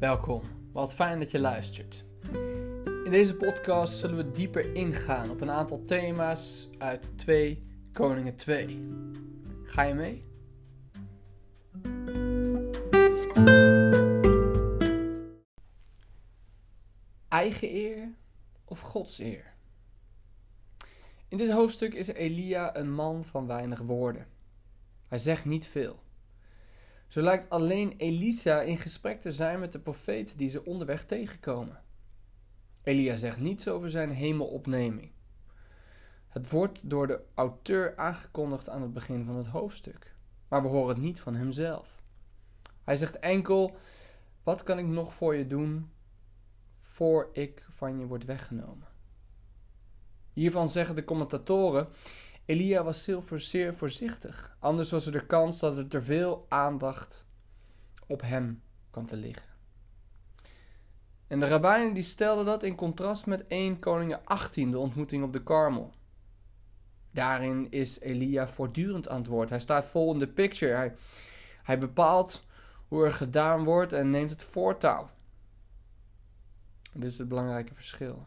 Welkom, wat fijn dat je luistert. In deze podcast zullen we dieper ingaan op een aantal thema's uit 2 Koningen 2. Ga je mee? Eigen eer of Gods eer? In dit hoofdstuk is Elia een man van weinig woorden. Hij zegt niet veel. Zo lijkt alleen Elisa in gesprek te zijn met de profeet die ze onderweg tegenkomen. Elia zegt niets over zijn hemelopneming. Het wordt door de auteur aangekondigd aan het begin van het hoofdstuk, maar we horen het niet van hemzelf. Hij zegt enkel: Wat kan ik nog voor je doen voor ik van je word weggenomen? Hiervan zeggen de commentatoren: Elia was zeer voorzichtig. Anders was er de kans dat er te veel aandacht op hem kwam te liggen. En de rabbijnen die stelden dat in contrast met 1 Koningen 18, de ontmoeting op de Karmel. Daarin is Elia voortdurend aan woord. Hij staat vol in de picture. Hij, hij bepaalt hoe er gedaan wordt en neemt het voortouw. dit is het belangrijke verschil.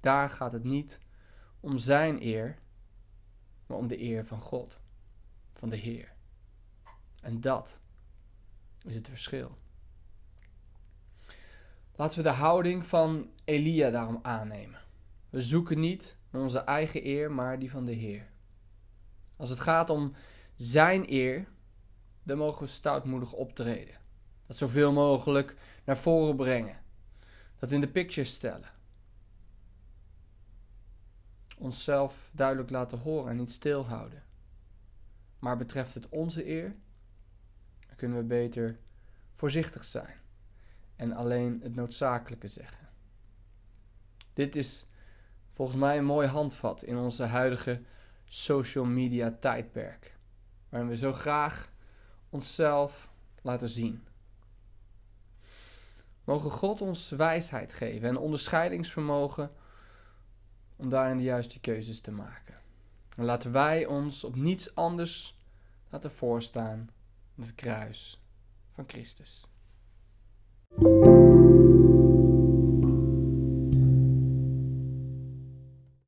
Daar gaat het niet om zijn eer, maar om de eer van God, van de Heer. En dat is het verschil. Laten we de houding van Elia daarom aannemen. We zoeken niet naar onze eigen eer, maar die van de Heer. Als het gaat om zijn eer, dan mogen we stoutmoedig optreden. Dat zoveel mogelijk naar voren brengen. Dat in de picture stellen onszelf duidelijk laten horen en niet stilhouden. Maar betreft het onze eer, kunnen we beter voorzichtig zijn en alleen het noodzakelijke zeggen. Dit is volgens mij een mooi handvat in onze huidige social media tijdperk, waarin we zo graag onszelf laten zien. Mogen God ons wijsheid geven en onderscheidingsvermogen om daarin de juiste keuzes te maken. En laten wij ons op niets anders laten voorstaan dan het kruis van Christus.